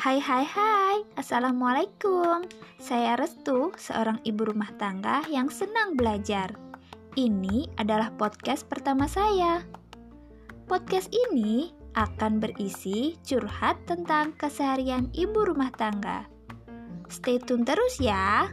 Hai hai hai, Assalamualaikum. Saya Restu, seorang ibu rumah tangga yang senang belajar. Ini adalah podcast pertama saya. Podcast ini akan berisi curhat tentang keseharian ibu rumah tangga. Stay tune terus ya.